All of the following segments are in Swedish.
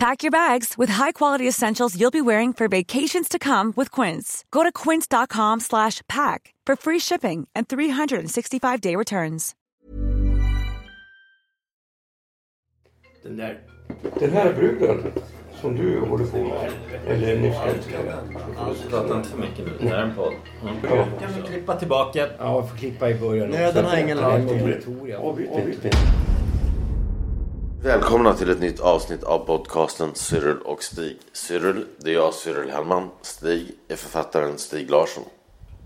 Pack your bags with high-quality essentials you'll be wearing for vacations to come with Quince. Go to quince.com slash pack for free shipping and 365-day returns. Den där, den här bruden som du håller på med, eller nyss älskade. Prata inte för mycket nu. Det här är en podd. Mm. Ja. Kan vi klippa tillbaka? Ja, jag får klippa i början. Nöden har ingen lag. Avbryt. Välkomna till ett nytt avsnitt av podcasten Cyril och Stig. Cyril, det är jag, Cyril Hellman. Stig är författaren Stig Larsson.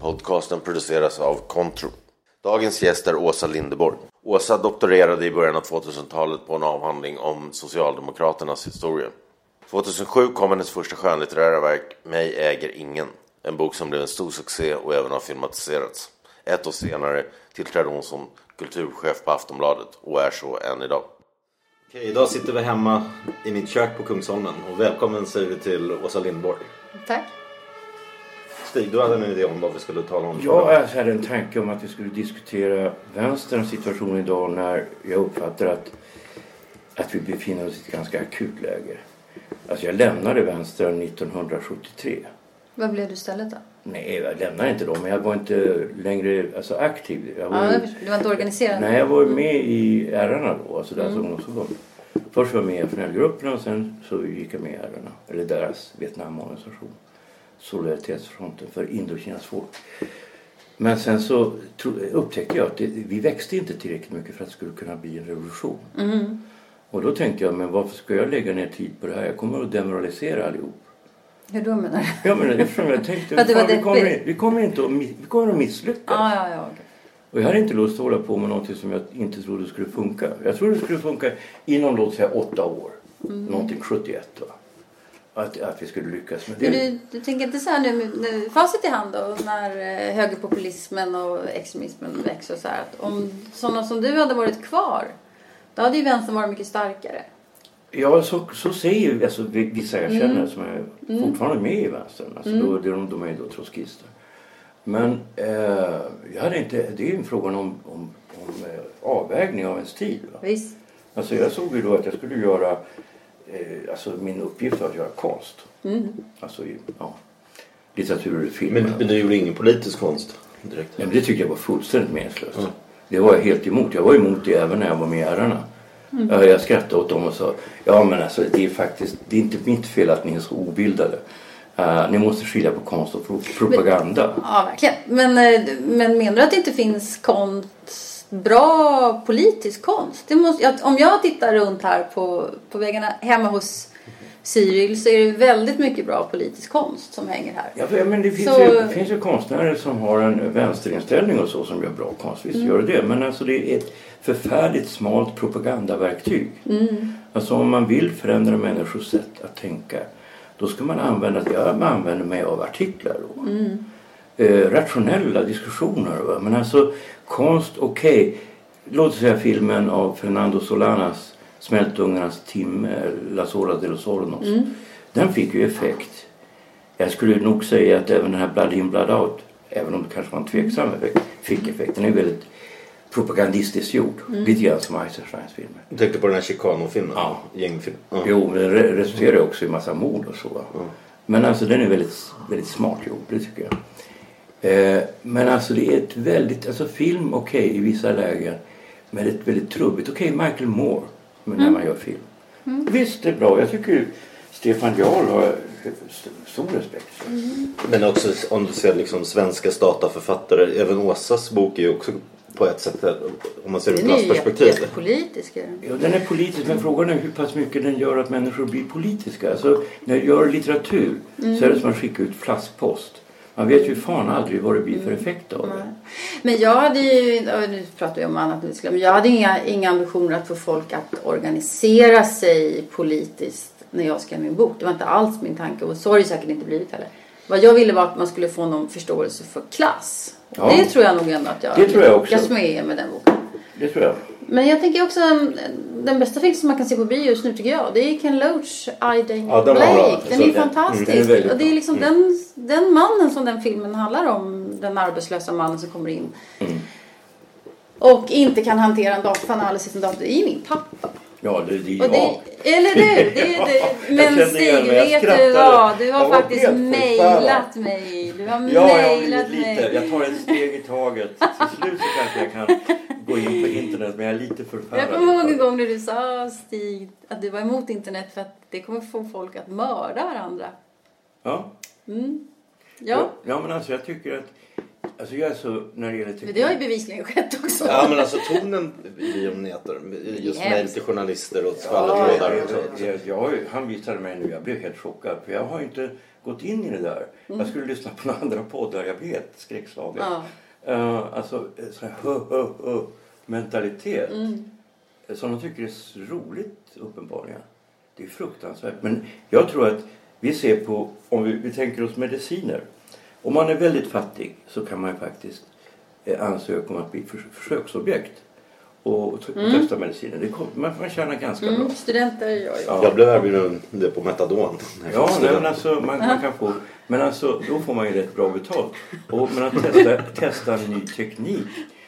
Podcasten produceras av Contro. Dagens gäst är Åsa Lindeborg. Åsa doktorerade i början av 2000-talet på en avhandling om Socialdemokraternas historia. 2007 kom hennes första skönlitterära verk Mig äger ingen. En bok som blev en stor succé och även har filmatiserats. Ett år senare tillträdde hon som kulturchef på Aftonbladet och är så än idag. Okej, idag sitter vi hemma i mitt kök på Kungsholmen och välkommen säger vi till Åsa Lindborg. Tack. Stig, du hade en idé om vad vi skulle tala om. Jag hade en tanke om att vi skulle diskutera vänsterns situation idag när jag uppfattar att, att vi befinner oss i ett ganska akut läge. Alltså jag lämnade vänstern 1973. Vad blev du istället då? Nej, jag lämnade inte dem, men jag var inte längre alltså, aktiv. Jag var, Ja, du var inte organiserad? Nej, jag var med i RRna då, alltså deras Mm. ungdomsförbund. Först var jag med i FNL-grupperna och sen så gick jag med i RRna, eller deras Vietnamorganisation. Solidaritetsfronten för Indokinas folk. Men sen så upptäckte jag att det, vi växte inte tillräckligt mycket för att det skulle kunna bli en revolution. Mm. Och då tänkte jag, men varför ska jag lägga ner tid på det här? Jag kommer att demoralisera allihop. Hur då menar du? Ja, men eftersom jag tänkte, att fan, vi, kommer, vi, kommer inte att, vi kommer att misslyckas. Ja, ja, ja. okej. Och jag hade inte lust att hålla på med någonting som jag inte trodde skulle funka. Jag trodde det skulle funka inom låt säga åtta år. Mm. Någonting 71 va. Att, att vi skulle lyckas med det. du, du tänker inte så här nu, nu facit i hand då när eh, högerpopulismen och extremismen växer så här att om sådana som du hade varit kvar då hade ju vänstern varit mycket starkare. Ja, så, så säger alltså, vi- vissa jag känner Mm. som är fortfarande med i vänstern. Alltså, då, de, de är ju då trotskister. Men eh, jag hade inte, det är ju en fråga om, om, om eh, avvägning av ens tid. Va? Visst. Alltså jag såg ju då att jag skulle göra, eh, alltså min uppgift var att göra konst. Mm. Alltså ja, litteratur och film. Men, men du gjorde ingen politisk konst direkt? Men det tyckte jag var fullständigt meningslöst. Det var jag helt emot. Jag var emot det även när jag var med i RRna. Ja, Jag skrattade åt dem och sa ja men alltså det är faktiskt det är inte mitt fel att ni är så obildade. Eh, ni måste skilja på konst och pro- propaganda. Ja, verkligen. Men, eh, men menar du att det inte finns konst, bra politisk konst? Måste, om jag tittar runt här på, på väggarna hemma hos Cyril så är det väldigt mycket bra politisk konst som hänger här. Ja, för- men det finns, Så- ju, det finns ju konstnärer som har en vänsterinställning och så som gör bra konst. Visst gör det det. Men alltså det är ett förfärligt smalt propagandaverktyg. Alltså om man vill förändra människors sätt att tänka då ska man använda, jag använder mig av artiklar då. Eh, rationella diskussioner. Va? Men alltså konst, okej. Låt oss säga filmen av Fernando Solanas Smältungarnas timme, Las Horas de los Hornos. Den fick ju effekt. Jag skulle nog säga att även den här Blood In Blood Out, även om det kanske var en tveksam effekt, fick effekt. Den är väldigt propagandistiskt gjord. Lite grann som Eisensteins filmer. Du tänkte på den här Chicano-filmen? Ja. Gängfilm? Ja. Jo, men den re- resulterar också i massa mord och så. va. Men alltså den är väldigt, väldigt smart gjord, det tycker jag. Eh, men alltså det är ett väldigt, alltså film okej i vissa lägen. Men ett väldigt trubbigt, okej Michael Moore men när man gör film. Visst, det är bra. Jag tycker ju Stefan Jarl har stor respekt för. Men också om du ser liksom svenska stataförfattare. Även Åsas bok är ju också på ett sätt om man ser ur Den klassperspektiv. jättepolitisk. är den. Ja, den är politisk men frågan är hur pass mycket den gör att människor blir politiska. Alltså, när jag gör litteratur så är det som att skicka ut flaskpost. Man vet ju fan aldrig vad det blir för effekt av det. Men jag hade ju, nu pratar vi om annat nu, men jag hade inga, inga ambitioner att få folk att organisera sig politiskt när jag skrev min bok. Det var inte alls min tanke och så har det säkert inte blivit heller. Vad jag ville var att man skulle få någon förståelse för klass. Ja. Det tror jag nog ändå att jag Det tror jag också. lyckas med med den boken. Det tror jag. Men jag tänker också en- den bästa film som man kan se på bio just nu tycker jag. Det är Ken Loach, I Dane Ja, den Blake. Den är ju fantastisk. mm, den är väldigt och det är liksom den, den mannen som den filmen handlar om. Den arbetslösa mannen som kommer in. Mm. Och inte kan hantera en dator han har aldrig sett en dator. Det är min pappa. Ja, det, det är Och det, eller hur? Det, det. Jag Men Stig, vet du vad? Du har Jag faktiskt mejlat mig. Du har Ja, mejlat mig. lite. Jag tar ett steg i taget. Till slut så kanske jag kan gå in på internet men jag är lite förfärad. Jag kommer ihåg en gång när du sa Stig att du var emot internet för att det kommer få folk att mörda varandra. Ja. Ja, ja, men alltså jag tycker att Alltså jag är så när det gäller men det har ju bevisligen skett också. Ja men alltså tonen i om näter. Just Hemskt. mejl till journalister och Ja, skvallertrådar. jag ju- Han visade mig nu, jag blev helt chockad. För jag har inte gått in i det där. Jag skulle lyssna på några andra poddar, jag vet, skräckslagen. Ja. Uh, alltså eh, sån här hö, hö, hö, mentalitet. eh, Som de tycker är roligt uppenbarligen. Det är fruktansvärt. Men jag tror att vi ser på, om vi, vi tänker oss mediciner. Om man är väldigt fattig så kan man ju faktiskt ansöka om att bli förs- försöksobjekt. Och t- testa mediciner. Det kom, man, man tjänar ganska bra. Mm, studenter gör ju. Ja. Jag blev erbjuden det på Metadon. Ja, nej, men alltså man, man kan få, men alltså då får man ju rätt bra betalt. Och, men att testa, testa en ny teknik,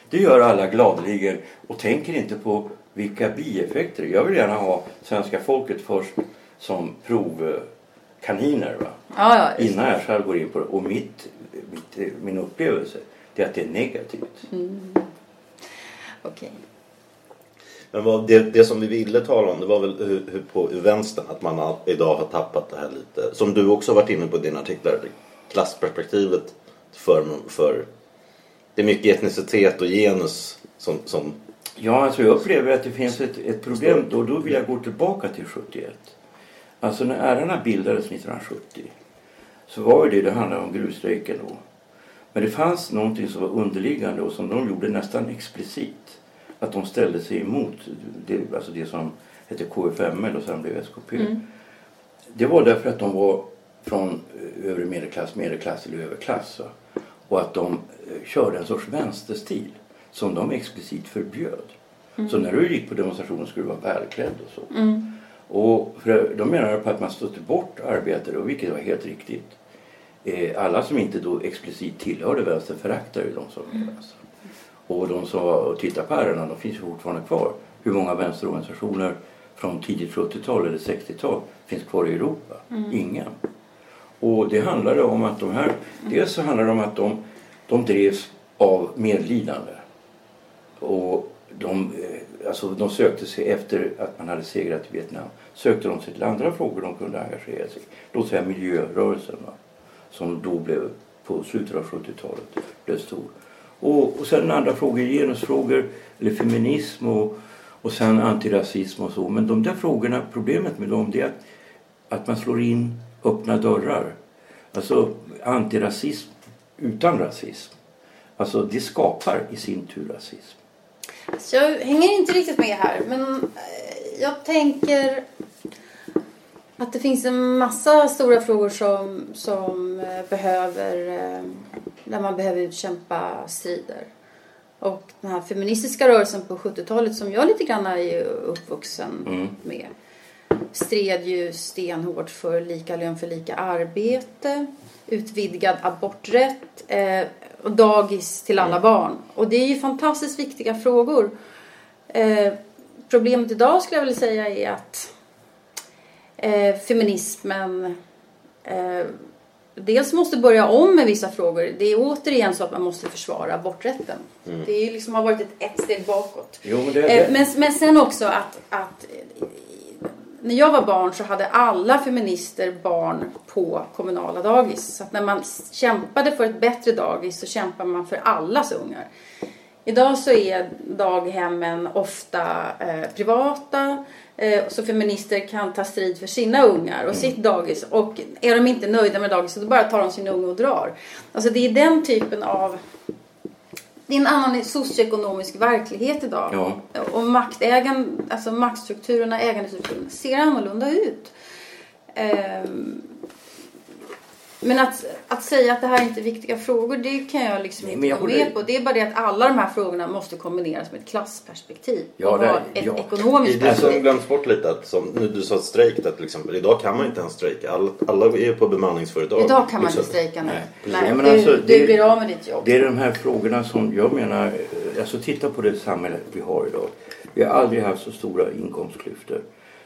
det gör alla gladeligen och tänker inte på vilka bieffekter. Jag vill gärna ha svenska folket först som provkaniner va? Ja, ja, innan jag själv går in på det. Och mitt, mitt, min upplevelse det är att det är negativt. Okej. Men vad, det, det som vi ville tala om det var väl hur, hur på hur vänstern att man idag har tappat det här lite. Som du också varit inne på i dina artiklar. Klassperspektivet för, för det är mycket etnicitet och genus som, som Ja, alltså jag upplever att det finns ett, ett problem. Då, då vill jag gå tillbaka till 71. Alltså när ärarna bildades 1970 så var ju det, det handlade om gruvstrejken då. Men det fanns någonting som var underliggande och som de gjorde nästan explicit. Att de ställde sig emot det, alltså det som hette KFML och sen blev SKP. Det var därför att de var från övre medelklass, medelklass eller överklass. Va? Och att de eh, körde en sorts vänsterstil som de explicit förbjöd. Så när du gick på demonstrationen skulle du vara välklädd och så. Och för de menade på att man stötte bort arbetare, och vilket var helt riktigt. Eh, alla som inte då explicit tillhörde vänstern föraktade ju de som är vänster. Och de och tittade på ärendena, de finns fortfarande kvar. Hur många vänsterorganisationer från tidigt 70-tal eller 60-tal finns kvar i Europa? Ingen. Och det handlade om att de här, dels så handlade det om att de, de drevs av medlidande. Och de, eh, alltså de sökte sig efter att man hade segrat i Vietnam. Sökte de sig till andra frågor de kunde engagera sig i. Låt säga miljörörelsen va? som då blev på slutet av 70-talet blev stor. Och, och sen andra frågor, genusfrågor eller feminism och, och sen antirasism och så. Men de där frågorna, problemet med dem det är att, att man slår in öppna dörrar. Alltså antirasism utan rasism. Alltså det skapar i sin tur rasism. Så jag hänger inte riktigt med här. Men eh, jag tänker att det finns en massa stora frågor som, som eh, behöver, eh, där man behöver utkämpa strider. Och den här feministiska rörelsen på 70-talet som jag lite grann är uppvuxen med stred ju stenhårt för lika lön för lika arbete, utvidgad aborträtt eh, och dagis till alla barn. Och det är ju fantastiskt viktiga frågor. Eh, problemet idag skulle jag vilja säga är att eh, feminismen eh, dels måste börja om med vissa frågor. Det är återigen så att man måste försvara aborträtten. Det är liksom har varit ett, ett steg bakåt. Jo, men det- Eh, men, men sen också att, att när jag var barn så hade alla feminister barn på kommunala dagis. Så att när man kämpade för ett bättre dagis så kämpar man för allas ungar. Idag så är daghemmen ofta eh, privata. Eh, så feminister kan ta strid för sina ungar och sitt dagis. Och är de inte nöjda med dagiset då bara tar de sin unge och drar. Alltså det är den typen av det är en annan socioekonomisk verklighet idag. Ja. Och maktägan, alltså maktstrukturerna, ägandestrukturerna ser annorlunda ut. Ehm, Men att, att säga att det här är inte är viktiga frågor, det kan jag liksom inte jag gå med på. Det är bara det att alla de här frågorna måste kombineras med ett klassperspektiv. Ja, och det- ett ja. Ekonomiskt är det som perspektiv. glöms bort lite. Att som, nu, du sa strejk där till exempel. Idag kan man inte ens strejka. Alla, alla är på bemanningsföretag. Idag kan man Liksom. inte strejka nu. Nej, Nej, Nej, men du, alltså, du det- blir av med ditt jobb. Det är de här frågorna som jag menar, eh, alltså titta på det samhälle vi har idag. Vi har aldrig haft så stora inkomstklyftor.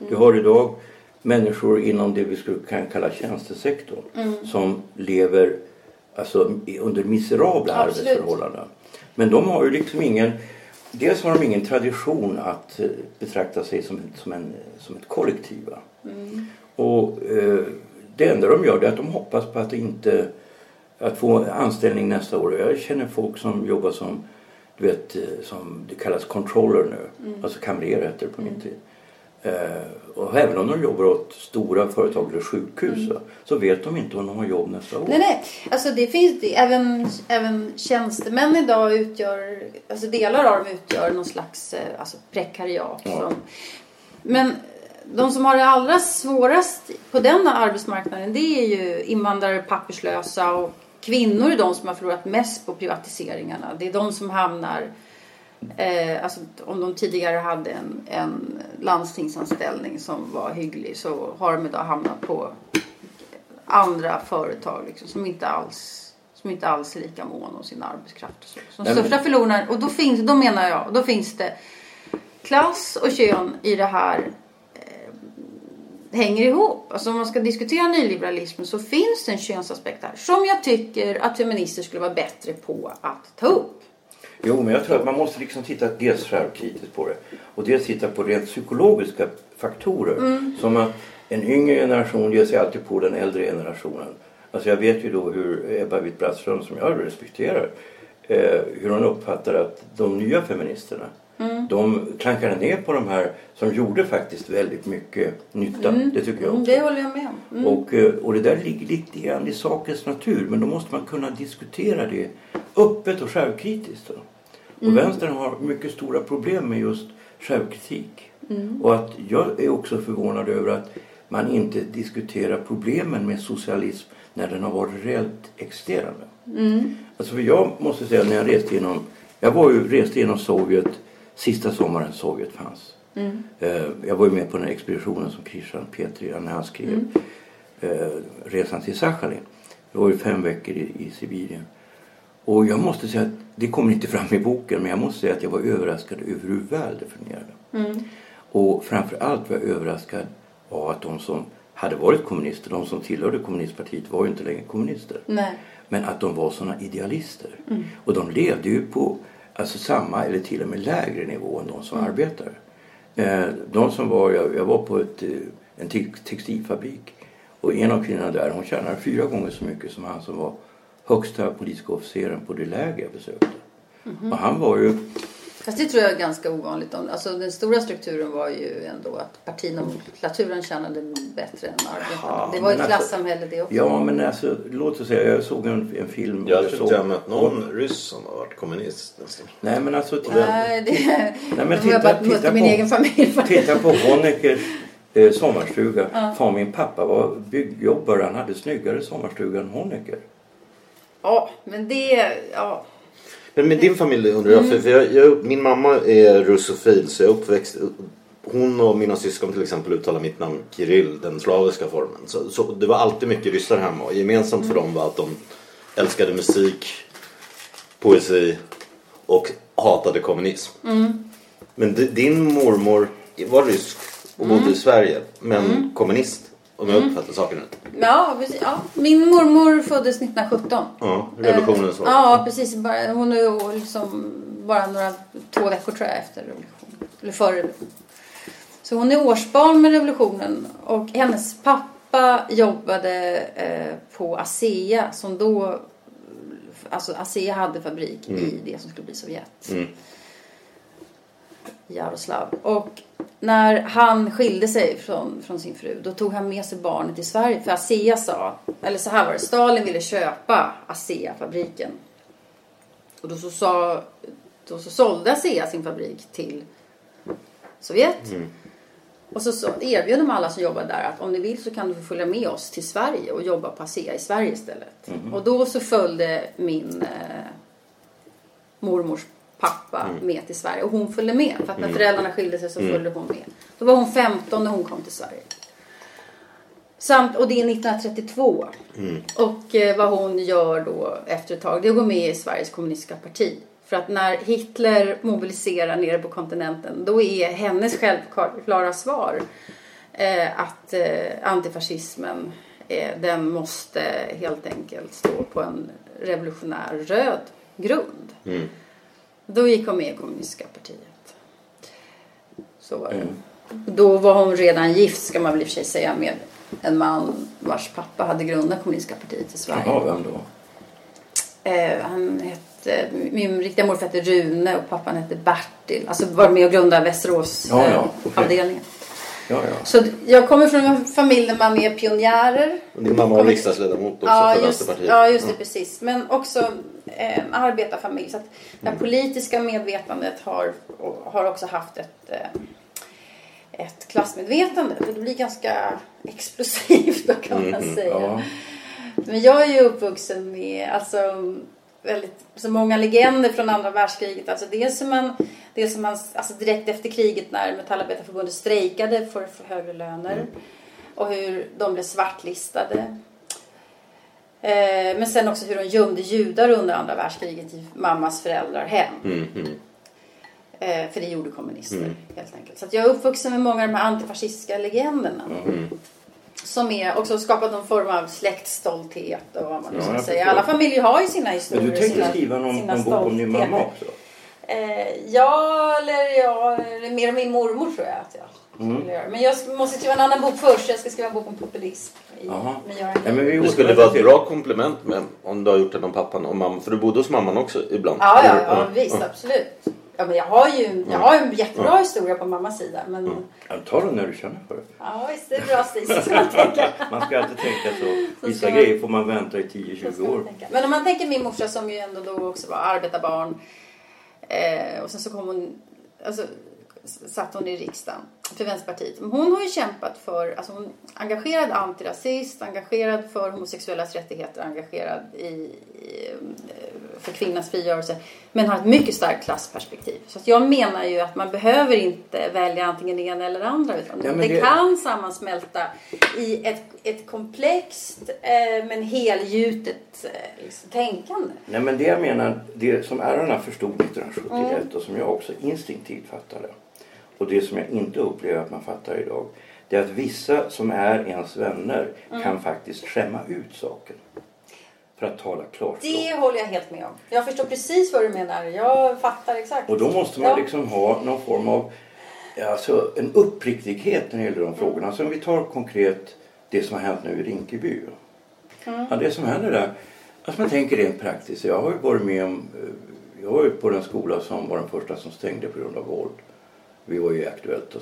Du har idag människor inom det vi skulle kan kalla tjänstesektorn som lever alltså, under miserabla Absolut. arbetsförhållanden. Men de har ju liksom ingen Dels har de ingen tradition att eh, betrakta sig som, som, en, som ett kollektiv. va. Och eh, det enda de gör det är att de hoppas på att inte att få anställning nästa år. Jag känner folk som jobbar som du vet eh, som det kallas controller nu. Alltså kamrer hette det på min tid. Eh, och även om de jobbar åt stora företag eller sjukhus va, så vet de inte om de har jobb nästa år. Nej, nej. Alltså det finns det. Även, även tjänstemän idag utgör, alltså delar av dem utgör någon slags eh, alltså prekariat. Ja. Som, men de som har det allra svårast på den arbetsmarknaden det är ju invandrare, papperslösa och kvinnor är de som har förlorat mest på privatiseringarna. Det är de som hamnar Eh, alltså, om de tidigare hade en, en landstingsanställning som var hygglig så har de idag hamnat på andra företag liksom, som inte alls som inte alls är lika mån om sin arbetskraft. Och så. Nej, men- största förloraren, och då, finns, då menar jag, då finns det klass och kön i det här eh, hänger ihop. Alltså om man ska diskutera nyliberalismen så finns det en könsaspekt här som jag tycker att feminister skulle vara bättre på att ta upp. Jo, men jag tror att man måste liksom titta dels självkritiskt på det och dels titta på rent psykologiska faktorer. Mm. Som att en yngre generation ger sig alltid på den äldre generationen. Alltså jag vet ju då hur Ebba Witt-Brattström, som jag respekterar, eh, hur hon uppfattar att de nya feministerna Mm. de klankade ner på de här som gjorde faktiskt väldigt mycket nytta. Det tycker jag Mm, också. det håller jag med om. Mm. Och, eh, och det där ligger lite grann i sakens natur. Men då måste man kunna diskutera det öppet och självkritiskt. Då. Och vänstern har mycket stora problem med just självkritik. Och att jag är också förvånad över att man inte diskuterar problemen med socialism när den har varit reellt existerande. Alltså för jag måste säga när jag reste genom, jag var ju, reste genom Sovjet sista sommaren Sovjet fanns. Eh, Jag var ju med på den här expeditionen som Christian Petri när han skrev eh, Resan till Sachalin. Det var ju fem veckor i, i Sibirien. Och jag måste säga att det kommer inte fram i boken men jag måste säga att jag var överraskad över hur väl det fungerade. Och framför allt var jag överraskad av att de som hade varit kommunister, de som tillhörde kommunistpartiet var ju inte längre kommunister. Nej. Men att de var sådana idealister. Och de levde ju på alltså, samma eller till och med lägre nivå än de som arbetade. Eh, de som var, jag, var på ett, eh, en te- textilfabrik och en av kvinnorna där hon tjänade fyra gånger så mycket som han som var högsta politiska officeren på det läger jag besökte. Och han var ju Fast det tror jag är ganska ovanligt. Alltså, den stora strukturen var ju ändå att partinomenklaturen tjänade bättre än arbetarna. Ja, det var ju ett alltså- klassamhälle det också. Ja men alltså låt oss säga jag såg en, en film. Jag tror inte jag mött någon ryss som har varit kommunist. nästan. Nej men alltså titta, Nej, det... Nej, men titta- jag bara titta mött min på- egen familj. Titta på Honeckers eh, sommarstuga. Fan min pappa var byggjobbare. Han hade snyggare sommarstuga än Honecker. Ja, men det... Ja. Men med din familj undrar jag, för, för jag, jag, min mamma är russofil så jag uppväxt hon och mina syskon till exempel uttalar mitt namn Kirill, den slaviska formen. Så, så det var alltid mycket ryssar hemma och gemensamt för dem var att de älskade musik, poesi och hatade kommunism. Men di- din mormor var rysk och bodde i Sverige men kommunist om jag uppfattar saken rätt. Ja, precis. ja, min mormor föddes 1917. Ja, revolutionens år. Eh, Ja, precis. Bara, hon är liksom bara några, två veckor tror jag efter revolutionen. Eller före revolutionen. Så hon är årsbarn med revolutionen. Och hennes pappa jobbade eh, på ASEA som då... Alltså ASEA hade fabrik i det som skulle bli Sovjet. Mm. Jaroslav. Och när han skilde sig från, från sin fru då tog han med sig barnet till Sverige. För ASEA sa, eller så här var det, Stalin ville köpa ASEA-fabriken. Och då så, sa, då så sålde ASEA sin fabrik till Sovjet. Och så, så erbjöd de alla som jobbade där att om ni vill så kan du få följa med oss till Sverige och jobba på ASEA i Sverige istället. Och då så följde min eh, mormors pappa med till Sverige och hon följde med. För att när föräldrarna skilde sig så följde hon med. Då var hon 15 när hon kom till Sverige. Samt, och det är 1932. Och eh, vad hon gör då efter ett tag det är att gå med i Sveriges kommunistiska parti. För att när Hitler mobiliserar nere på kontinenten då är hennes självklara svar eh, att eh, antifascismen eh, den måste helt enkelt stå på en revolutionär röd grund. Då gick hon med i kommunistiska partiet. Så var det. Då var hon redan gift ska man väl i och för sig säga med en man vars pappa hade grundat kommunistiska partiet i Sverige. Jaha, vem då? Eh, han hette, min riktiga morfar hette Rune och pappan hette Bertil. Alltså var med och grundade Västerås Ja, ja, eh, avdelningen. Ja, ja. Så jag kommer från en familj där man är pionjärer. Din mamma var riksdagsledamot också Ja för just, Vänsterpartiet. ja, just det. Precis. Men också eh, arbetarfamilj. Så att det Mm. politiska medvetandet har, har också haft ett, eh, ett klassmedvetande. Det blir ganska explosivt då kan man säga. Mm, Ja. Men jag är ju uppvuxen med alltså, väldigt, så många legender från andra världskriget. Alltså det som man, det som man alltså direkt efter kriget när Metallarbetarförbundet strejkade för, för högre löner. Och hur de blev svartlistade. Eh, men sen också hur de gömde judar under andra världskriget i mammas föräldrar hem. Mm, mm. Eh, för det gjorde kommunister helt enkelt. Så jag är uppvuxen med många av de här antifascistiska legenderna. Som är också skapat någon form av släktstolthet och vad man nu Ja, ska jag säga. Alla familjer har ju sina historier. Men du tänkte sina, skriva någon, någon bok om din mamma också? Eh, ja, eller ja, eller mer om min mormor tror jag att jag Mm. skulle göra. Men jag måste skriva en annan bok först. Jag ska skriva en bok om populism. I, Göran Ja, men vi Det skulle vara ett bra komplement med, om du har gjort det om pappan och mamma. För du bodde hos mamman också ibland. Ja, ja, Eller- ja, visst, absolut. Ja, men jag har ju jag har ju en jättebra historia på mammas sida. Men Ja, ta den när du känner för det. ja, visst, det är bra stil. ska man tänka. Man ska alltid tänka så. Så Vissa man- grejer får man vänta i Så 10-20 ska man år. tänka. Men om man tänker min morsa som ju ändå då också var arbetarbarn. Eh, och sen så kom hon, alltså satt hon i riksdagen för Vänsterpartiet. Men hon har ju kämpat för, alltså hon är engagerad antirasist, engagerad för homosexuellas rättigheter, engagerad i, i, eh, för kvinnans frigörelse. Men har ett mycket starkt klassperspektiv. Så jag menar ju att man behöver inte välja antingen det ena eller det andra. Utan Ja, det, det- kan sammansmälta i ett, ett komplext eh, men helgjutet eh, liksom, tänkande. Nej men det jag menar, det som ärarna förstod 1971 Mm. och som jag också instinktivt fattade och det som jag inte upplever att man fattar idag det är att vissa som är ens vänner Mm. kan faktiskt skämma ut saken. För att tala klarspråk. Det håller jag helt med om. Jag förstår precis vad du menar. Jag fattar exakt. Och då måste man Ja. liksom ha någon form av alltså, en uppriktighet när det gäller de frågorna. Alltså om vi tar konkret det som har hänt nu i Rinkeby. Mm. Ja, det som händer där, alltså man tänker rent praktiskt. Jag har ju varit med om, eh, jag var ju på den skola som var den första som stängde på grund av våld. Vi var ju Aktuellt och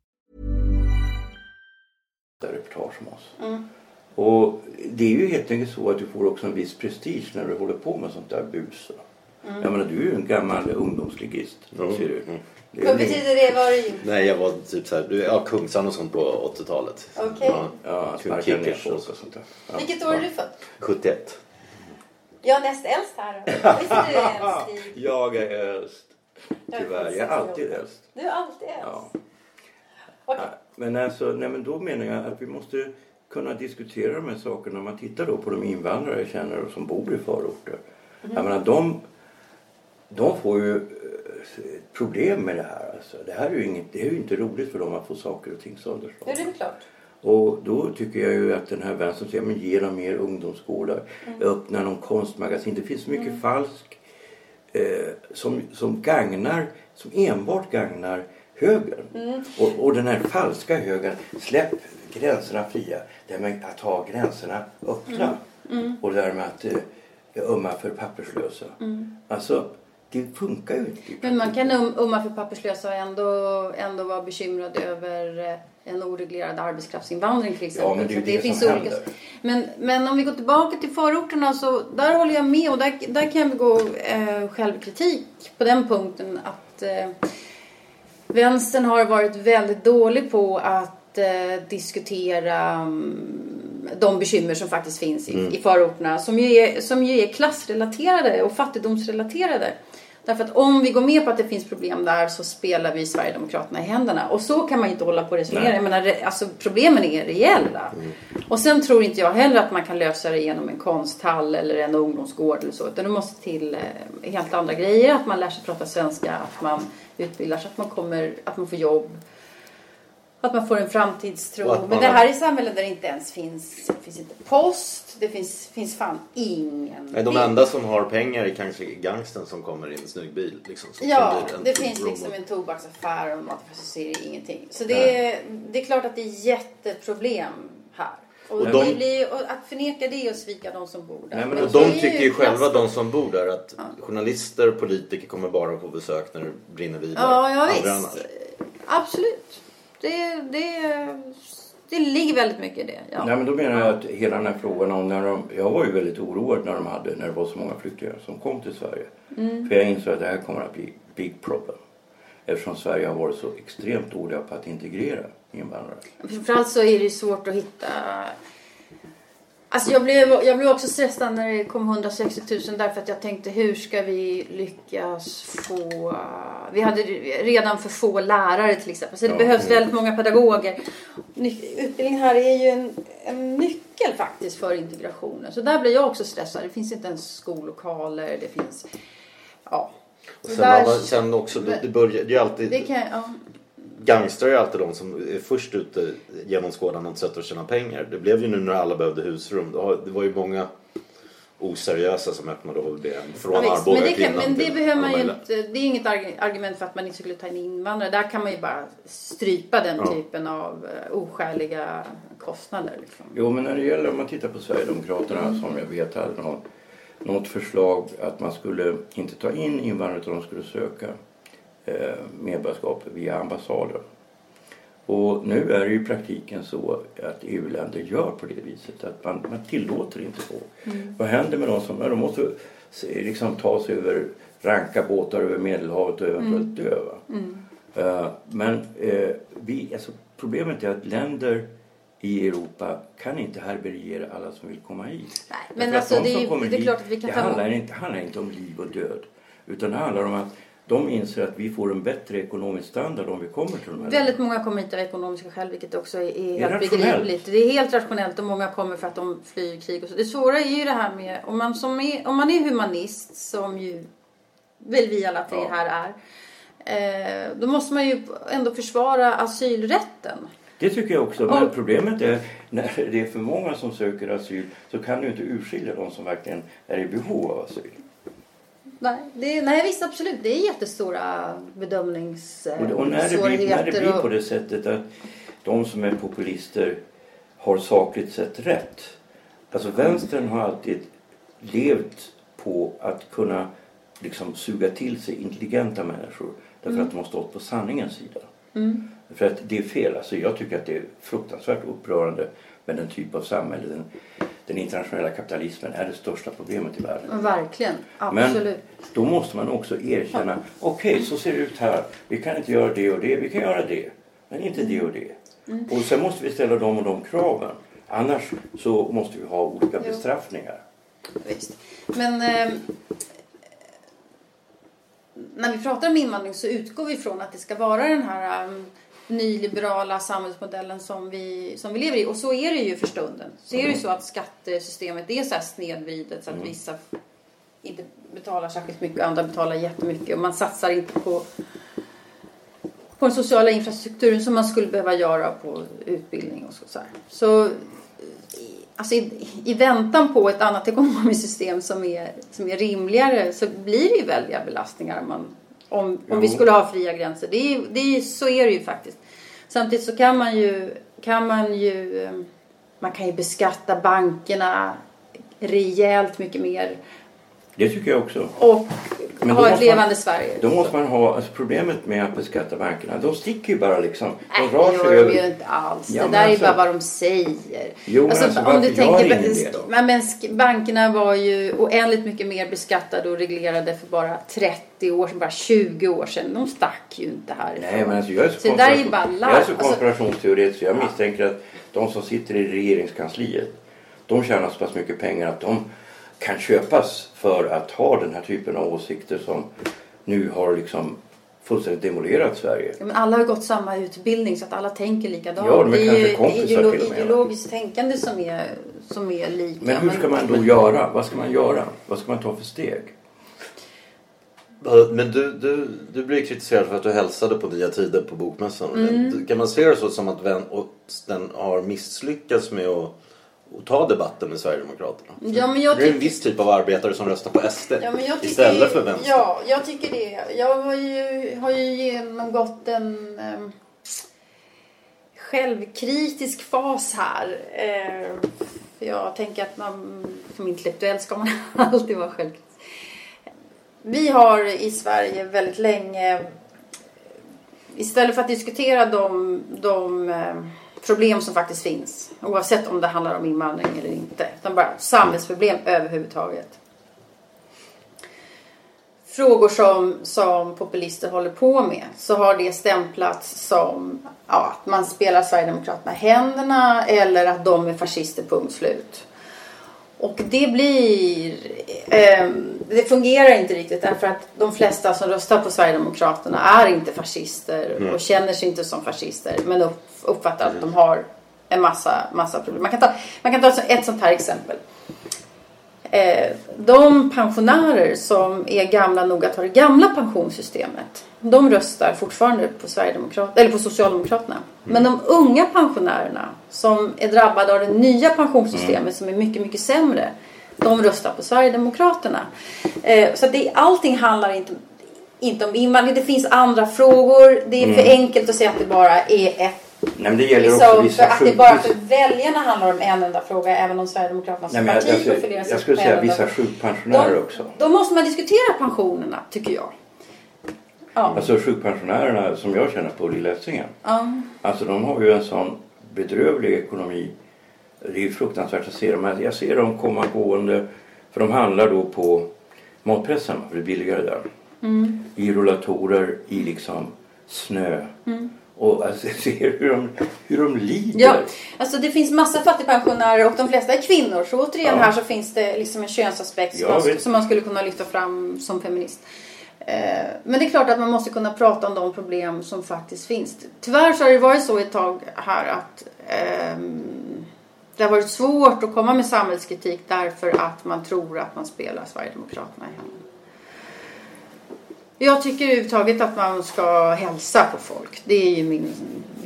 Reportage om oss. Och det är ju helt enkelt så att du får också en viss prestige när du håller på med sånt där bus. Jag menar du är ju en gammal ungdomsligist. Mm. Ser du. Det Vad betyder det? Vad har du? Nej, jag var typ så här, du, ja, Kungsan och sånt på 80-talet. Okej. Ja, Ja, sparkar ner folk och så. och sånt där. Ja. Vilket år är du född? 71. Jag är näst äldst här. Visst är du äldst? Stig? Jag är äldst. Tyvärr, jag är alltid äldst. Du är alltid Ja. äldst? Men, alltså, nej, men då menar jag att vi måste kunna diskutera de här sakerna. Om man tittar då på de invandrare jag känner och som bor i förorter. Jag menar, de, de får ju eh, problem med det här. Alltså. Det här är ju, inget, det är ju inte roligt för dem att få saker och ting Ja, det är klart. Och då tycker jag ju att den här vänstern säger men ge dem mer ungdomsgårdar. Öppna någon konstmagasin. Det finns så mycket falsk eh, som, som gagnar, som enbart gagnar högern. Och, och den här falska högern, släpp gränserna fria. Det här med att ha gränserna öppna. Och det där med att eh, ömma för papperslösa. Alltså, det funkar ju inte. Men man kan um- umma för papperslösa och ändå, ändå vara bekymrad över eh, en oreglerad arbetskraftsinvandring till exempel. Ja, men det är Så det finns olika... men, men om vi går tillbaka till förorterna så där håller jag med och där, där kan jag begå eh, självkritik på den punkten att eh, vänstern har varit väldigt dålig på att eh, diskutera mm, de bekymmer som faktiskt finns i, Mm. i förorterna som ju, är, som ju är klassrelaterade och fattigdomsrelaterade. Därför att om vi går med på att det finns problem där så spelar vi Sverigedemokraterna i händerna. Och så kan man ju inte hålla på och resonera. Jag menar, alltså, problemen är reella. Och sen tror inte jag heller att man kan lösa det genom en konsthall eller en ungdomsgård eller så. Utan det måste till eh, helt andra grejer. Att man lär sig prata svenska, att man utbildar sig, att man, kommer, att man får jobb. Att man får en framtidstro. Man Men det här är samhällen där det inte ens finns, det finns inte post. Det finns, finns fan ingen. Nej, de enda som har pengar är kanske gangsten som kommer i en snygg bil. Liksom, som Ja, det finns robot. liksom en tobaksaffär och matfaciliteter, ingenting. Så det är, det är klart att det är jätteproblem här. Och, de- blir, och att förneka det och svika de som bor där. Nej, men Men Och de är tycker ju själva, de som bor där, att journalister och politiker kommer bara på besök när det brinner vidare. Ja, ja visst. annars. Absolut. Det, det, det ligger väldigt mycket i det. Ja. Nej men då menar jag att hela den här frågan om när de, jag var ju väldigt oroad när de hade, när det var så många flyktingar som kom till Sverige. Mm. För jag insåg att det här kommer att bli big problem. Eftersom Sverige har varit så extremt dåliga på att integrera invandrare. Framförallt så är det ju svårt att hitta... Alltså jag blev, jag blev också stressad när det kom 160 000 därför att jag tänkte hur ska vi lyckas få... Vi hade redan för få lärare till exempel så det Ja. behövs väldigt många pedagoger. Utbildning här är ju en, en nyckel faktiskt för integrationen. Så där blir jag också stressad. Det finns inte ens skollokaler, det finns... Ja. Och sen, där- alla, sen också, det, det börjar ju alltid... det kan, ja. Gangstrar är alltid de som är först ute genomskådande ett sätt att tjäna pengar. Det blev ju nu när alla behövde husrum. Det var ju många oseriösa som öppnade HVB från Ja, Arboga men det, kan, men det till behöver man ju inte, det är inget arg- argument för att man inte skulle ta in invandrare. Där kan man ju bara strypa den Ja. typen av eh, oskäliga kostnader. Liksom. Jo men när det gäller om man tittar på Sverigedemokraterna som jag vet hade något, något förslag att man skulle inte ta in invandrare utan de skulle söka medborgarskap via ambassaden. Och nu är det ju i praktiken så att EU-länder gör på det viset att man, man tillåter inte så. Vad händer med de som, de måste liksom ta sig över ranka båtar över Medelhavet och eventuellt dö. Va? Eh, men eh, vi, alltså, problemet är att länder i Europa kan inte härbärgera alla som vill komma hit. Nej, men alltså, de det är det är hit, klart att vi kan det handlar inte, handlar inte om liv och död. Utan det handlar om att de inser att vi får en bättre ekonomisk standard om vi kommer till de här Väldigt många kommer hit av ekonomiska skäl vilket också är, är helt begripligt. Det är helt rationellt och många kommer för att de flyr krig och så. Det svåra är ju det här med om man, som är, om man är humanist som ju väl vi alla tre Ja. här är. Eh, då måste man ju ändå försvara asylrätten. Det tycker jag också. Men Och- problemet är när det är för många som söker asyl så kan du inte urskilja de som verkligen är i behov av asyl. Nej, det, nej visst absolut. Det är jättestora Och, det- och när, det blir, när det bedömningssvårigheter. blir på det sättet att de som är populister har sakligt sett rätt. Alltså vänstern har alltid levt på att kunna liksom suga till sig intelligenta människor. Därför att de har stått på sanningens sida. För att det är fel. Alltså jag tycker att det är fruktansvärt upprörande med den typ av samhälle. Den, den internationella kapitalismen är det största problemet i världen. Verkligen, Men absolut. då måste man också erkänna, okej så ser det ut här. Vi kan inte göra det och det, vi kan göra det. Men inte det och det. Mm. Och sen måste vi ställa de och de kraven. Annars så måste vi ha olika bestraffningar. Visst. Men eh, när vi pratar om invandring så utgår vi från att det ska vara den här um, nyliberala samhällsmodellen som vi, som vi lever i. Och så är det ju för stunden. Så är det ju så att skattesystemet är så här snedvridet så att vissa inte betalar särskilt mycket och andra betalar jättemycket. Och man satsar inte på, på den sociala infrastrukturen som man skulle behöva göra på utbildning och så. så, här. så Alltså i, I väntan på ett annat ekonomiskt system som är, som är rimligare så blir det ju väldiga belastningar om man om, om Jo. vi skulle ha fria gränser. Det är, det är, så är det ju faktiskt. Samtidigt så kan man ju, kan man ju, eh, man kan ju beskatta bankerna rejält mycket mer Det tycker jag också. och Men ha ett måste man- levande Sverige. Då måste man ha, alltså problemet med att beskatta bankerna, de sticker ju bara liksom. De drar det sig gör de över. ju inte alls. Ja, det där är ju alltså- bara vad de säger. Jo, alltså, gör ingen det då? men, men bankerna var ju oändligt mycket mer beskattade och reglerade för bara 30 år sedan, bara 20 år sedan. De stack ju inte härifrån. Nej men alltså jag är så, Så det där är bara jag är så Alltså- konspirationsteoretiker. Jag misstänker att de som sitter i regeringskansliet de tjänar så pass mycket pengar att de kan köpas för att ha den här typen av åsikter som nu har liksom fullständigt demolerat Sverige. Ja, men alla har gått samma utbildning så att alla tänker likadant. Ja, de är det är ju kompisar ideolo- ideologiskt tänkande som är, som är lika. Men hur ska man då göra? Vad ska man göra? Vad ska man ta för steg? Men du, du, du blir kritiserad för att du hälsade på Nya Tider på Bokmässan. Mm. Kan man se det så som att den har misslyckats med att, att ta debatten med Sverigedemokraterna? Ja, men jag det är en viss typ av arbetare som röstar på SD Ja, men jag tycker, istället för vänster. Ja, jag tycker det. Jag har ju, har ju genomgått en eh, självkritisk fas här. Eh, för jag tänker att man som intellektuell ska man alltid vara självkritisk. Vi har i Sverige väldigt länge istället för att diskutera de, de eh, problem som faktiskt finns oavsett om det handlar om invandring eller inte utan bara samhällsproblem överhuvudtaget frågor som, som populister håller på med så har det stämplats som ja, att man spelar Sverigedemokraterna i händerna eller att de är fascister, punkt slut. Och det blir... Eh, det fungerar inte riktigt därför att de flesta som röstar på Sverigedemokraterna är inte fascister och känner sig inte som fascister men upp, uppfattar att de har en massa, massa problem. Man kan ta, man kan ta ett sånt här exempel. Eh, de pensionärer som är gamla nog att ha det gamla pensionssystemet de röstar fortfarande på, Sverigedemokrat, eller på Socialdemokraterna. Men de unga pensionärerna som är drabbade av det nya pensionssystemet som är mycket, mycket sämre de röstar på Sverigedemokraterna. Eh, så det, allting handlar inte, inte om invandring. Det finns andra frågor. Det är för enkelt att säga att det bara är ett Nej, det gäller också Liksom, för vissa att det bara för väljarna handlar om en enda fråga även om Sverigedemokraterna som Nej, men jag, parti jag, profilerar sig jag skulle säga vissa sjukpensionärer Då- också. Då måste man diskutera pensionerna tycker jag. Ja. Alltså sjukpensionärerna som jag känner på Lilla Essingen. ja. Alltså de har ju en sån bedrövlig ekonomi. Det är ju fruktansvärt att se dem. Jag ser dem komma gående. För de handlar då på matpressen. För det är billigare där. Mm. I rullatorer i liksom snö. Och alltså, ser hur de, hur de lider. Ja, alltså det finns massa fattigpensionärer och de flesta är kvinnor. Så återigen Ja. här så finns det liksom en könsaspekt som, man, som man skulle kunna lyfta fram som feminist. Eh, Men det är klart att man måste kunna prata om de problem som faktiskt finns. Tyvärr så har det varit så ett tag här att ehm, det har varit svårt att komma med samhällskritik därför att man tror att man spelar Sverigedemokraterna i händerna. Jag tycker överhuvudtaget att man ska hälsa på folk. Det är ju min,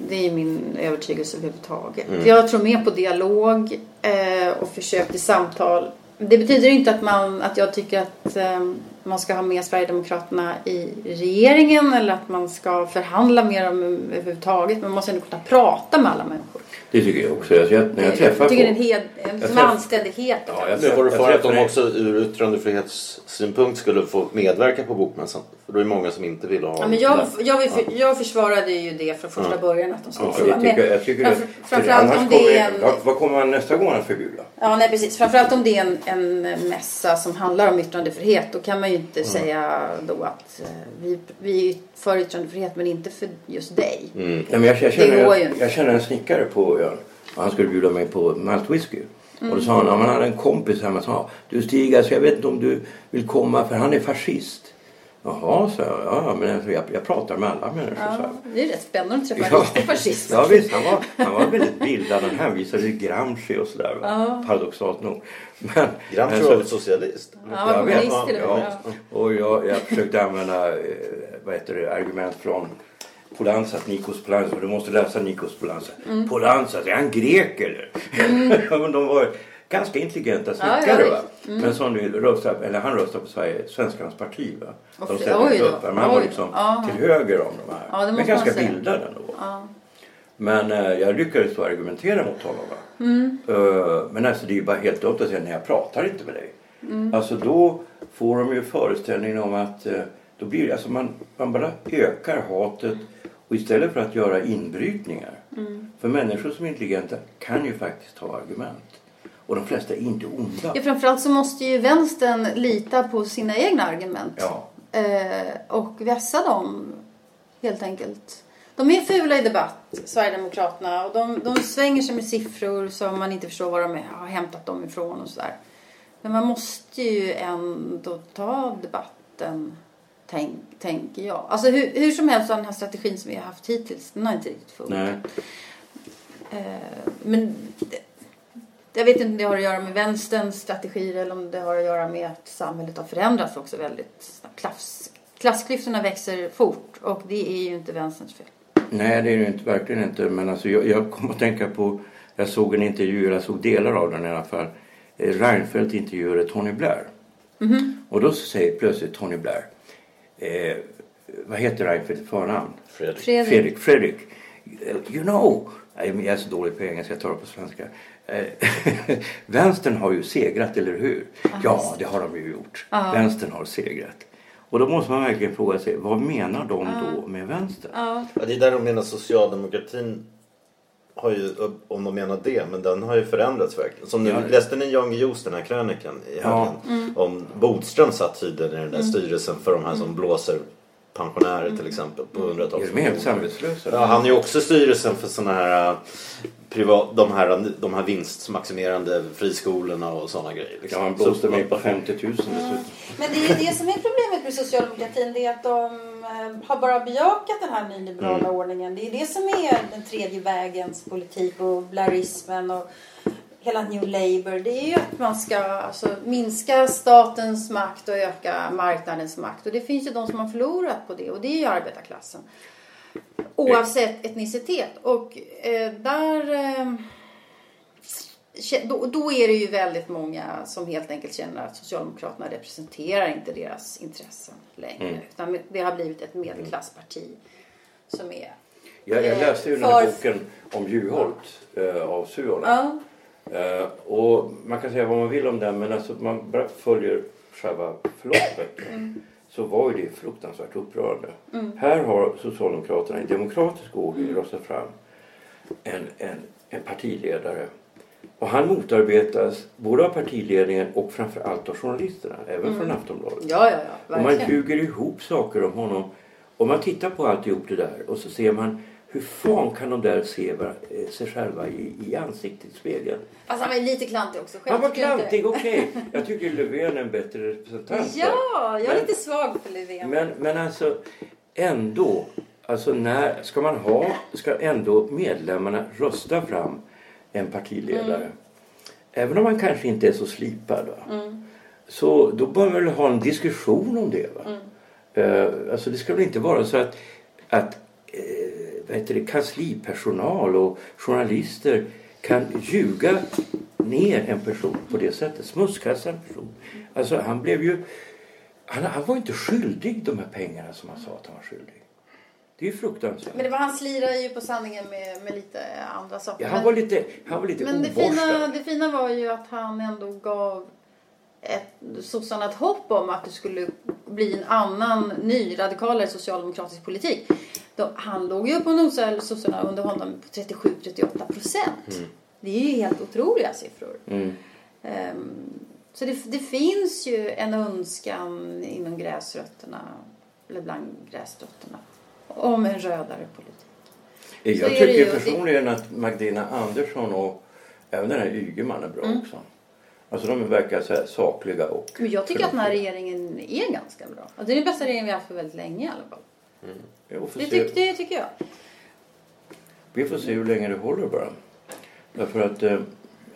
det är min övertygelse överhuvudtaget. Jag tror mer på dialog eh, och försök till samtal. Det betyder inte att, man, att jag tycker att eh, man ska ha med Sverigedemokraterna i regeringen eller att man ska förhandla med dem överhuvudtaget. Men man måste ändå kunna prata med alla människor. Det tycker jag också. Jag, när jag träffar jag tycker det är en, folk- hed, en Jag anständighet. Ja, jag Men var det jag för att de träffar- också ur yttrandefrihetssynpunkt skulle få medverka på Bokmässan? För då är det många som inte vill ha Ja, men jag, det. jag, vill- jag försvarade ju det från första början att de skulle Ja, få vara jag tycker, med. jag tycker Framför- det. Framförallt om det är en... vad, vad kommer man nästa gång att förbjuda? Ja, nej precis. Framförallt om det är en, en mässa som handlar om yttrandefrihet. Då kan man ju inte säga då att eh, vi, vi för yttrandefrihet men inte för just dig. Nej, men jag, jag, Det går känner, ju jag, jag känner en snickare på ön. Och han skulle bjuda mig på maltwhisky. Och då sa han, man hade en kompis hemma som sa, du Stig, alltså, jag vet inte om du vill komma för han är fascist. Jaha, så jag. Ja, men jag, jag pratar med alla människor. så. Ja, det är rätt spännande att träffa en riktig fascist. ja visst, han var, han var väldigt bildad. Han hänvisade till Gramsci och sådär. va. Paradoxalt nog. Men, Gramsci men var så- väl socialist? Ja, han var kommunist till och med. ja. Och jag, jag försökte använda eh, vad heter det, argument från Polansas, Nikos Polansas. Du måste läsa Nikos Polansas. Mm. Polansas, är han grek eller? Ja, men de var, ganska intelligenta Ja, snickare. ja, va? visst. Mm. Men som nu röstar, eller han röstar på Sverige, Svenskarnas parti. Va? De oj då, upp. Men han var liksom Ja. till höger om de här. Ja, men ganska bildad ändå. Ja. Men eh, jag lyckades då argumentera mot honom. Va? Mm. Eh, men alltså det är ju bara helt dumt att säga nej jag pratar inte med dig. Mm. Alltså då får de ju föreställningen om att eh, då blir alltså man, man bara ökar hatet och istället för att göra inbrytningar. Mm. För människor som är intelligenta kan ju faktiskt ha argument. Och de flesta är inte onda. Ja, framförallt så måste ju vänstern lita på sina egna argument. Ja. Eh, och vässa dem helt enkelt. De är fula i debatt, Sverigedemokraterna. Och de, de svänger sig med siffror som man inte förstår var de har hämtat dem ifrån och sådär. Men man måste ju ändå ta debatten, tänk, tänker jag. Alltså hur, hur som helst den här strategin som vi har haft hittills, den har inte riktigt funkat. Nej. Eh, men det, jag vet inte om det har att göra med vänsterns strategier eller om det har att göra med att samhället har förändrats också väldigt snabbt. Klass, klassklyftorna växer fort och det är ju inte vänsterns fel. Nej det är det ju inte, verkligen inte. Men alltså jag, jag kom att tänka på, jag såg en intervju, jag såg delar av den i alla fall. Eh, Reinfeldt intervjuade Tony Blair. Och då säger plötsligt Tony Blair, eh, vad heter Reinfeldt i förnamn? Fredrik. Fredrik. Fredrik. Fredrik. You know. Jag är så dålig på engelska, jag tar det på svenska. Eh, Vänstern har ju segrat, eller hur? Ja, det har de ju gjort. Vänstern har segrat. Och då måste man verkligen fråga sig, vad menar de då med vänstern? Ja. Ja, det är där de menar socialdemokratin har ju, om de menar det, men den har ju förändrats verkligen. Som nu, Ja. läste ni Jan Guillous den här krönikan i Ja. helgen? Om Bodström satt tydligen i den där styrelsen för de här som blåser pensionärer till exempel på hundratals Är de helt samvetslösa? Ja, han är ju också styrelsen för såna här äh, privat, de här, de här vinstmaximerande friskolorna och sådana grejer. liksom. Ja, han blåste mig på 50 000 dessutom. Men det är det som är problemet med socialdemokratin. Det är att de eh, har bara bejakat den här nyliberala ordningen. Det är det som är den tredje vägens politik och blairismen och hela New Labour. Det är ju att man ska alltså, minska statens makt och öka marknadens makt. Och det finns ju de som har förlorat på det och det är ju arbetarklassen. Oavsett etnicitet. Och eh, där... Eh, då, då är det ju väldigt många som helt enkelt känner att Socialdemokraterna representerar inte deras intressen längre. Mm. Utan det har blivit ett medelklassparti som är... Jag, jag läste ju den här boken om Juholt eh, av Suola. Ja, Eh, och man kan säga vad man vill om den men alltså man bara följer själva förloppet. Så var ju det fruktansvärt upprörande. Här har Socialdemokraterna i demokratisk ordning röstat fram en, en, en partiledare. Och han motarbetas både av partiledningen och framförallt av journalisterna. Även från Aftonbladet. ja, ja, ja Och man verkligen. ljuger ihop saker om honom. Om man tittar på alltihop det där och så ser man hur fan kan de där se var- eh, sig själva i, i ansiktet i spegeln? Fast han var lite klantig också. Han var Själv jag inte klantig, okej. Jag tycker Löfven är en bättre representant. Ja, jag är Men- lite svag för Löfven. Men, men alltså ändå. Alltså när ska man ha, ska ändå medlemmarna rösta fram en partiledare. Mm. Även om man kanske inte är så slipad. Va? Så då bör man väl ha en diskussion om det. Va? Mm. Eh, alltså det ska väl inte vara så att, att heter det, kanslipersonal och journalister kan ljuga ner en person på det sättet. Smutskasta en person. Alltså han blev ju han, han var inte skyldig de här pengarna som han sa att han var skyldig. Det är ju fruktansvärt. Men det var, han slirade ju på sanningen med, med lite andra saker. Ja, han var lite, han var lite Men det fina, det fina var ju att han ändå gav ett, sossarna ett hopp om att det skulle bli en annan, ny, radikalare socialdemokratisk politik. Då, han låg ju på nosade sossarna under honom på 37-38 procent. Det är ju helt otroliga siffror. Mm. Ehm, så det, det finns ju en önskan inom gräsrötterna, eller bland gräsrötterna, om en rödare politik. Jag Så det tycker ju. personligen att Magdalena Andersson och även den här Ygeman är bra Mm. också. Alltså de verkar så här sakliga och Men jag tycker att den här regeringen är ganska bra. Alltså, det är den bästa regeringen vi har haft för väldigt länge i alla fall. Får, Det, tyck, det tycker jag. vi får se hur länge det håller bara. Därför att eh,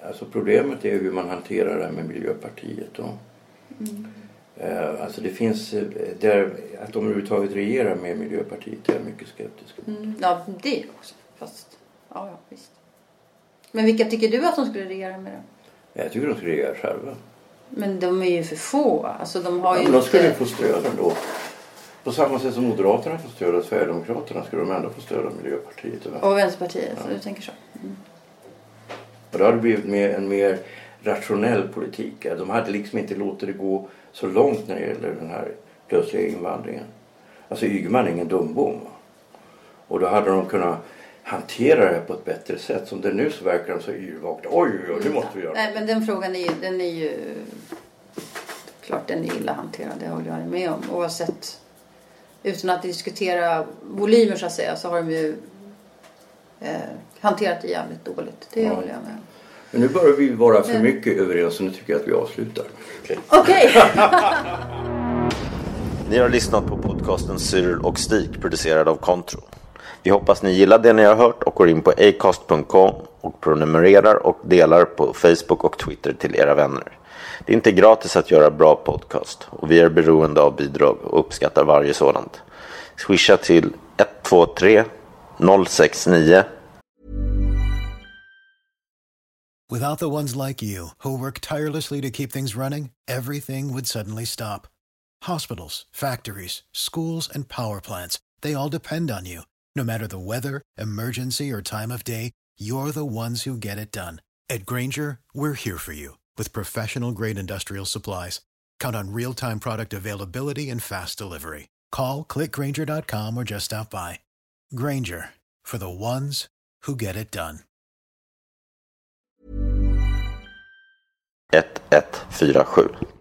alltså problemet är hur man hanterar det här med Miljöpartiet. Och, Mm. eh, alltså det finns, eh, där, att de överhuvudtaget regerar med Miljöpartiet är jag mycket skeptisk. Mm. Ja, det också. Fast, ja, ja, visst. Men vilka tycker du att de skulle regera med då? Jag tycker de ska regera själva. Men de är ju för få. Alltså de har Ja, ju men de skulle inte... få stöd ändå. På samma sätt som Moderaterna får stöd av Sverigedemokraterna skulle de ändå få stöd av Miljöpartiet. Och. Och Vänsterpartiet, så du tänker så. Och det hade blivit mer, en mer rationell politik. De hade liksom inte låtit det gå så långt när det gäller den här plötsliga invandringen. Alltså Ygeman är ingen dumbom. Och då hade de kunnat hantera det här på ett bättre sätt. Som det nu så verkar de så yrvakna. Oj, oj, oj, det måste vi göra. Nej, men den frågan är ju, den är ju... Klart den är illa hanterad, det håller jag med om. Oavsett... Utan att diskutera volymer så att säga så har de ju eh, hanterat det jävligt dåligt. Det Ja. håller jag med. Men nu börjar vi vara för mycket överens så nu tycker jag att vi avslutar. Okej! Ni har lyssnat på podcasten Cyril och Stig producerad av Contro. Vi hoppas ni gillar det ni har hört och går in på acast.com och prenumererar och delar på Facebook och Twitter till era vänner. Det är inte gratis att göra bra podcast och vi är beroende av bidrag och uppskattar varje sådant. Swisha till 123 069 Without the ones like you, who work tirelessly to keep things running, everything would suddenly stop. Hospitals, factories, schools, and power plants, they all depend on you. No matter the weather, emergency, or time of day, you're the ones who get it done. At Granger, we're here for you with professional grade industrial supplies. Count on real time product availability and fast delivery. Call clickgranger.com or just stop by. Granger for the ones who get it done. 1147.